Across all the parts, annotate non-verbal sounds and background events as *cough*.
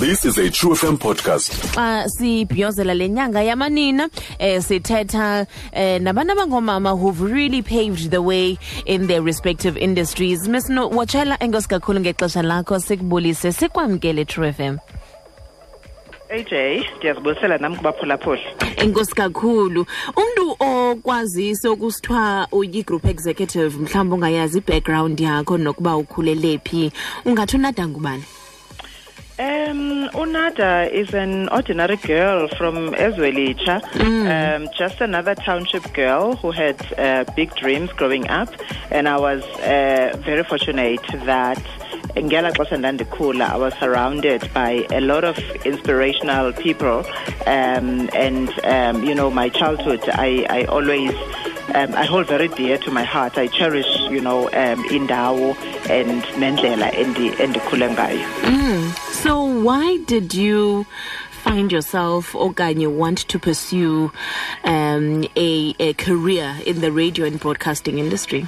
This is a True FM podcast. xa sibhiyozela le nyanga yamanina eh sithetha eh nabantu abangoomama who've really paved the way in their respective industries. Miss no watshela enkosi kakhulu ngexesha lakho sikubulise sikwamkele true fm AJ ndiyazibulisela nam kubaphulaphuli. Enkosi kakhulu umntu okwazise ukusithiwa uyi-group executive mhlawumbi ungayazi i-background yakho nokuba ukhulele phi. Ungathi unada ngubani Um, Unada is an ordinary girl from Ezwelitsha, um, just another township girl who had uh, big dreams growing up. And I was uh, very fortunate that ngela xesha ndandikhula I was surrounded by a lot of inspirational people. Um, and, um, you know, my childhood, I, I always um, I hold very dear to my heart. I cherish, you know, um, indawo and nendlela endi endikhule ngayo. So why did you find yourself okanye want to pursue um, a, a career in the radio and broadcasting industry?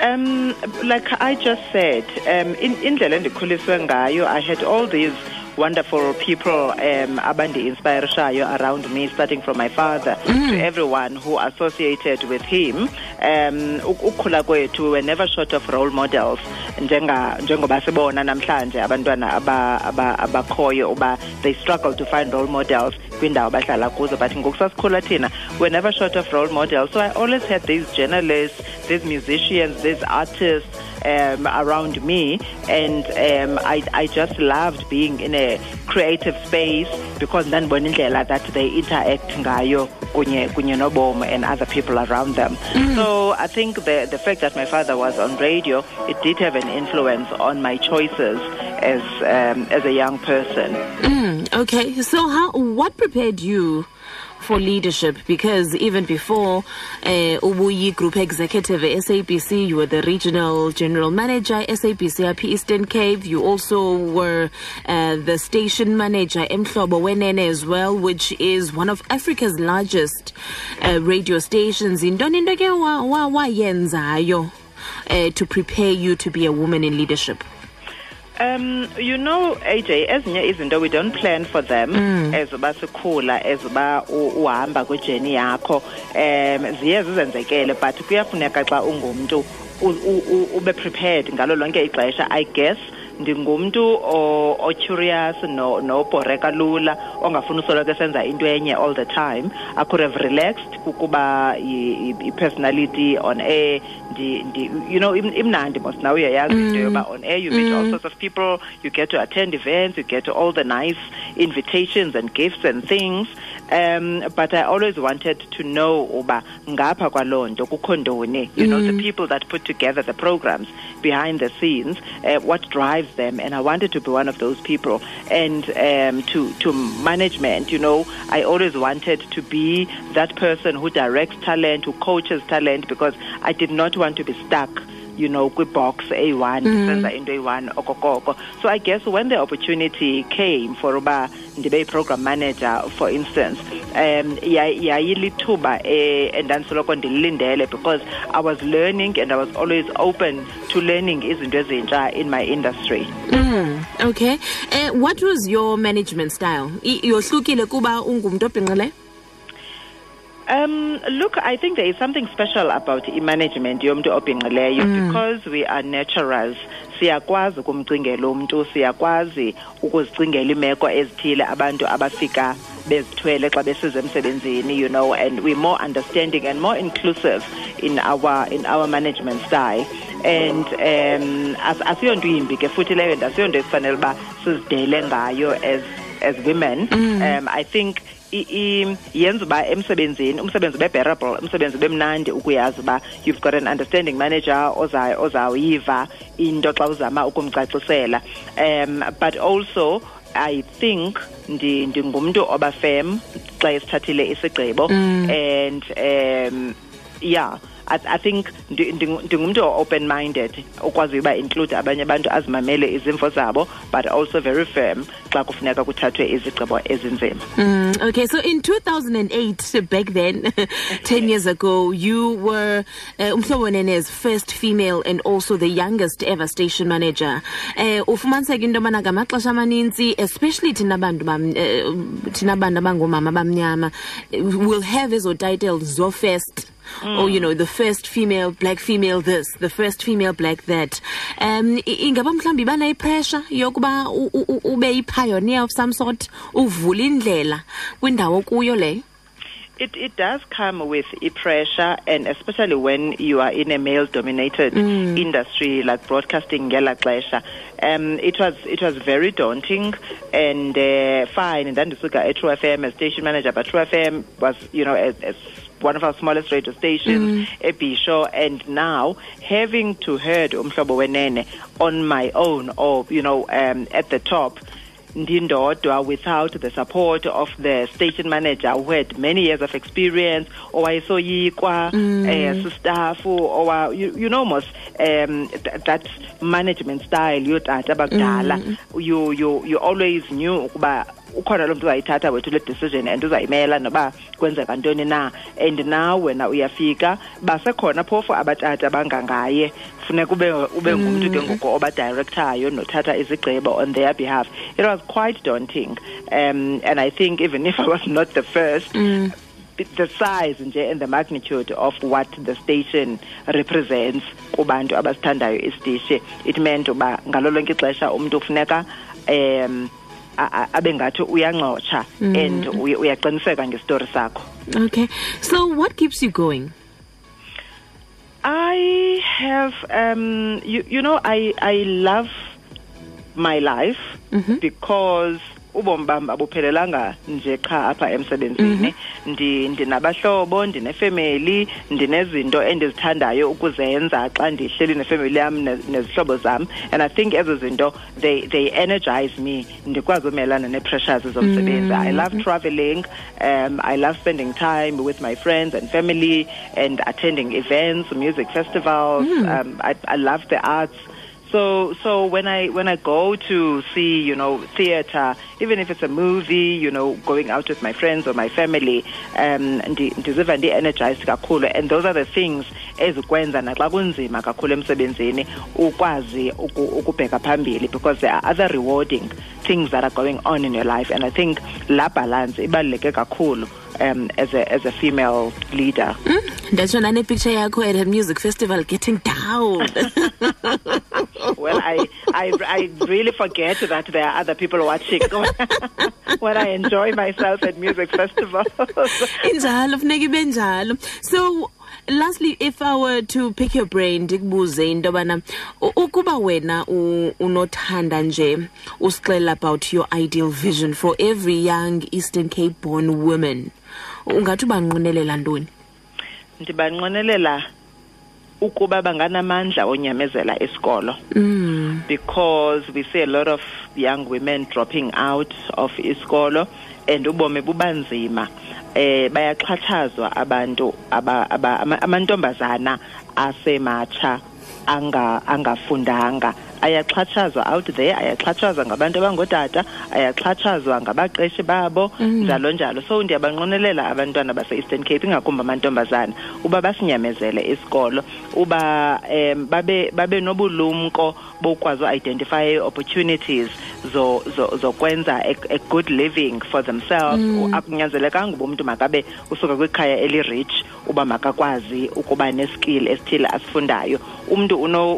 Um, like I just said, um, in indlela endikhuliswe ngayo, I had all these wonderful people um, abandi-inspirishayo around me, starting from my father to everyone who associated with him. Um, ukukhula kwethu we were never short of role models njenga njengoba sibona namhlanje abantwana aba- aba- abakhoyo uba they struggle to find role models kwindawo abahlala kuzo but ngoku sasikhula thina we're never short of role models. So i always had these journalists these musicians these artists um, around me. And um, I, I just loved being in a creative space because ndandibona indlela that they interact ngayo kunye kunye nobomi and other people around them. So i think the, the fact that my father was on radio it did have an influence on my choices as um, as a young person. Mm, okay, so how what prepared you for leadership? Because even before uh, Group Executive at SABC, you were the regional general manager SABC up Eastern Cape. You also were uh, the station manager Mhlobo Wenene as well, which is one of Africa's largest uh, radio stations. Yintoni into ke wa- wa- wayenzayo to prepare you to be a woman in leadership? Um, you know, AJ, ezinye izinto we don't plan for them as uba sikhula as uba u- uhamba kwijourney yakho um ziye zizenzekele but kuyafuneka xa ungumntu u- u- u- ube prepared ngalo lonke ixesha i guess ndingumntu o-curious no- nobhoreka lula ongafuni usoloko esenza into enye all the time. I could have relaxed kukuba i-personality on air. Ndi, ndi, you know im- imnandi mos nawe uyayazi into yoba mm. on air you meet all mm. sorts of people you get to attend events you get all the nice invitations and gifts and things um, but i always wanted to know uba ngapha kwaloo nto kukho ntoni? You know the people that put together the programs behind the scenes uh, what drives them? And i wanted to be one of those people. And um, to, to management you know i always wanted to be that person who directs talent who coaches talent because i did not want to be stuck you know kwi-box eyi-one ndisenza into eyi-one okokoko so i guess when the opportunity came for uba ndibe yi-program manager for instance um yayilithuba eh, endandisoloko ndililindele because i was learning and i was always open to learning izinto ezintsha in my industry Mm, okay. Uh, what was your management style? Yohlukile kuba ungumntu obhinqileyo? Um, look, I think there is something special about i-management yomntu obhinqileyo because we are naturals. Siyakwazi ukumcingela umntu, siyakwazi ukuzicingela imeko ezithile abantu abafika bezithwele xa besiza emsebenzini, you know, and we're more understanding and more inclusive in our in our management style. And um as asiyonto yimbi ke futhi leyo nto asiyonto esifanele uba sizidele ngayo as as women. Um I think yenza uba emsebenzini umsebenzi ube bearable umsebenzi ube mnandi ukuyazi uba you've got an understanding manager ozawuyiva into xa uzama ukumcacisela. Um but also i think ndi ndingumntu obafem xa esithathile isigqibo and um yeah I, think ndi- ndingumntu open minded okwaziyo uba include abanye abantu azimamele izimvo zabo but also very firm xa kufuneka kuthathwe izigqibo ezinzima Mm, okay, so in 2008, back then, *laughs* 10 years ago, you were uh, Umhlobo Nene's first female and also the youngest ever station manager. Uh, ufumaniseka into yobana ngamaxesha amanintsi especially thina bantu eh, thina bantu abangoomama bamnyama eh, will have ezo titles zo first or you know the first female black female this the first female black that um ingaba mhlawumbi bana ipressure yokuba u- u- u- ube yi-pioneer of some sort uvule indlela kwindawo kuyo leyo It it does come with a pressure, and especially when you are in a male-dominated industry like broadcasting, ngela xesha. Um, it was it was very daunting, and uh, fine. And then ndisuka at Tru FM as station manager, but Tru FM was you know as, as one of our smallest radio stations, Ebisho, and now having to herd Umhlobo Wenene on my own, or you know um, at the top ndindodwa without the support of the station manager who had many years of experience or owayesoyikwa mm. uh, sistaff or you, you know most um, th- that management style bakudala. You, you, you always knew ukuba ukhona lo mntu uzayithatha wethu le decision and uzayimela noba kwenzeka ntoni na. And now wena uyafika basekhona phofu abatata bangangaye funeka ube ube ngumntu ke ngoku obadirectayo nothatha izigqibo on their behalf. It was quite daunting um, and i think even if i was not the first the size nje and the magnitude of what the station represents kubantu abasithandayo isitishi it meant uba ngalo lonke ixesha umntu kufuneka um a- a- abe ngathi uyancotsha and uyaqiniseka ngestori sakho. Okay. So what keeps you going? I have, um, you, you know, I, I love my life because ubomi bam abuphelelanga nje qha apha emsebenzini. Ndi ndinabahlobo ndinefemeli ndinezinto endizithandayo ukuzenza xa ndihleli nefemeli yam ne- nezihlobo zam. And i think ezo zinto they they energize me. Ndikwazi umelana nee-pressures zomsebenzi. I love traveling um, i love spending time with my friends and family and attending events music festivals. Um, I, i love the arts so so when I when I go to see you know theater, even if it's a movie, you know, going out with my friends or my family, um, ndiziva ndi-energized kakhulu. And those are the things ezikwenza naxa kunzima kakhulu emsebenzini ukwazi uku- ukubheka phambili because there are other rewarding things that are going on in your life. And I think la balance ibaluleke kakhulu um, as a as a female leader. ndatsho nanepicture yakho at a music festival getting down *laughs* *laughs* well, I, I, I really forget that there are other people watching. *laughs* When I enjoy myself at music festivals. *laughs* injalo funeka ibe njalo. So lastly if i were to pick your brain ndikubuze into yobana ukuba wena unothanda nje usixelela about your ideal vision for every young eastern cape born woman ungathi ubanqwenelela ntoni? Ndibanqwenelela ukuba banganamandla onyamezela isikolo mm. because we see a lot of young women dropping out of isikolo and ubomi bubanzima. Eh bayaxhatshazwa abantu aba, aba ama- amantombazana asematsha anga angafundanga ayaxhatshazwa out there ayaxhatshazwa ngabantu abangootata ayaxhatshazwa ngabaqeshi babo njalo njalo. So ndiyabanqonelela abantwana base-eastern cape ingakumbi amantombazana uba basinyamezele isikolo uba um babe babe nobulumko bokwazi uidentify opportunities opportunities zo- zo- zokwenza a, a good living for themselves. Mm. akunyanzelekanga uba umntu makabe usuka kwikhaya eli-rich uba makakwazi ukuba neskill esithile asifundayo. Umntu uno-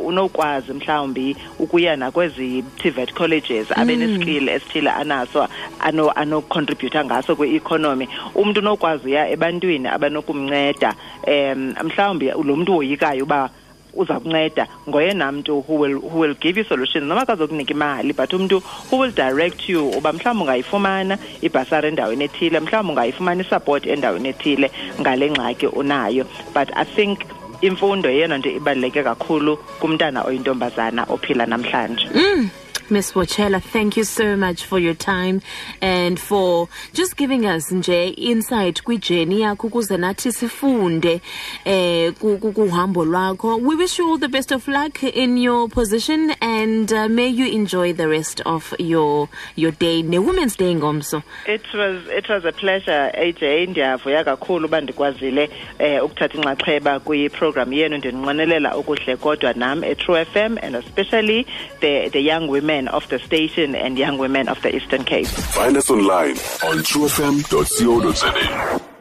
mhlawumbi ukuya nakwezi TVET colleges abe neskill esithile anaso ano anocontributa ngaso kwi-economy. Umntu unokwazi uya ebantwini abanokumnceda um mhlawumbi lo mntu woyikayo uba uza kunceda ngoyena mntu who will, who will give you solutions noma kazokunika imali but umntu who will direct you uba mhlawumbi ungayifumana ibhasari endaweni ethile mhlawumbi ungayifumana isupport endaweni ethile ngale ngxaki unayo. But i think imfundo yeyona nto ibaluleke kakhulu kumntana oyintombazana ophila namhlanje Mm. Miss Wotshela, thank you so much for your time and for just giving us nje insight kwijeni yakho ukuze nathi sifunde eh ku- ku- kuhambo lwakho. We wish you all the best of luck in your position and uh, may you enjoy the rest of your your day. Ne Women's Day ngomso. It was it was a pleasure AJ ndiyavuya kakhulu uba ndikwazile eh ukuthatha inxaxheba kwi program yenu ndinqwenelela okuhle kodwa nam at Tru FM and especially the the young women of the station and young women of the Eastern Cape. Find us online on truefm.co.za.